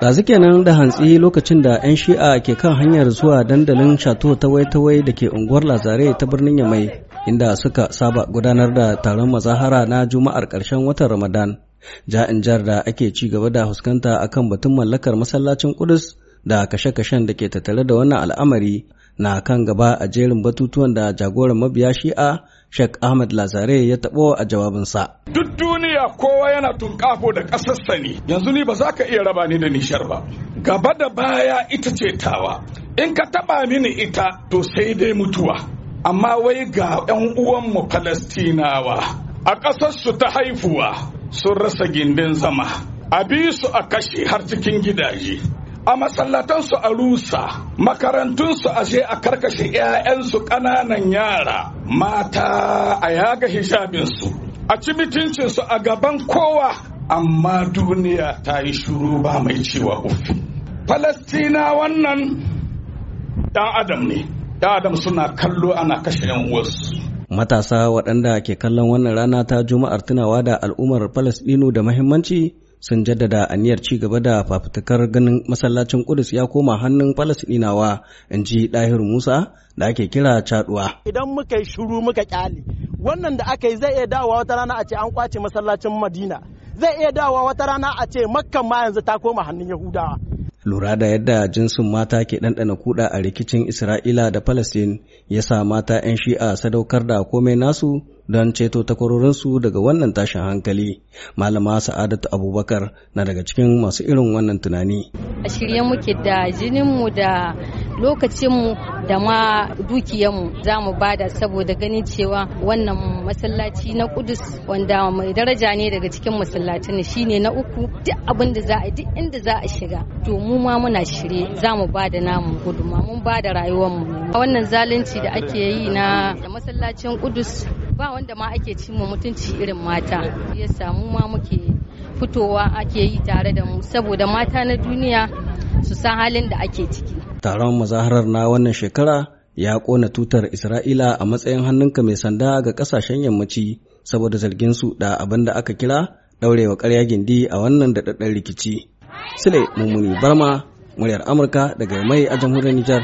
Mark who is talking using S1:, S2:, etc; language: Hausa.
S1: Ɗazu kenan da hantsi lokacin da 'yan shi'a ke kan hanyar zuwa dandalin shato tawai-tawai da ke unguwar Lazare ta birnin Yamai inda suka saba gudanar da taron mazahara na Juma'ar ƙarshen watan Ramadan. Ja'in jar da ake ci gaba da huskanta akan batun mallakar masallacin Kudus da kashe-kashen da ke tattare da wannan al'amari na kan gaba a jerin batutuwan da jagoran mabiya shi'a Sheikh Ahmad Lazare ya taɓo a jawabinsa.
S2: Duk duniya kowa yana tunkafo da ƙasarsa ne, yanzu ni ba za ka iya raba ni da nishar ba. Gaba da baya ita ce tawa, in ka taɓa mini ita to sai dai mutuwa. Amma wai ga 'yan uwanmu Falastinawa a ƙasarsu ta haifuwa sun rasa gindin zama, a bi su a kashe har cikin gidaje. A masallatansu a rusa makarantunsu a je a karkashe 'ya'yansu ƙananan yara. Mata a yaga hijabinsu a ci mutuncinsu a gaban kowa. Amma duniya ta yi shuru ba mai cewa ufi falastina wannan ɗan adam ne. Ɗan adam suna kallo ana kashe 'yan uwarsu
S1: matasa waɗanda ke kallon wannan rana ta juma'ar tunawa da al'ummar falasɗinu da mahimmanci sun jaddada aniyar ci gaba da fafutukar ganin masallacin Kudus ya koma hannun Falasɗinawa in ji Ɗahiru Musa da ake kira caduwa.
S3: Idan muka yi shuru muka ƙyale wannan da aka yi zai iya dawowa wata rana a ce an ƙwace masallacin Madina zai iya dawowa wata rana a ce Makkan ma yanzu ta koma hannun Yahudawa.
S1: Lura da yadda jinsin mata ke ɗanɗana kuɗa a rikicin Isra'ila da Falastin ya sa mata 'yan shi'a sadaukar da komai nasu don ceto takwarorinsu daga wannan tashin hankali. Malama Sa'adatu Abubakar na daga cikin masu irin wannan tunani.
S4: A shirye muke da jininmu da lokacinmu da ma dukiyanmu za mu ba da saboda ganin cewa wannan masallaci na Kudus wanda mai daraja ne daga cikin masallacin shine na uku duk abin da za a duk inda za a shiga to mu ma muna shirye za mu ba da namu guduma mun ba da rayuwarmu wannan zalunci da ake yi na masallacin Kudus ba wanda ma ake cimma mutunci irin mata. Ya samu ma muke fitowa ake yi tare da mu saboda mata na duniya su san halin da ake ciki.
S1: Taron mazaharar na wannan shekara ya kona tutar isra'ila a matsayin hannunka mai sanda ga ƙasashen yammaci saboda zargin su da abin da aka kira daurewa karya gindi a wannan daɗaɗɗen rikici. Sule mummuni barma muryar amurka daga mai a jamhuriyar nijar.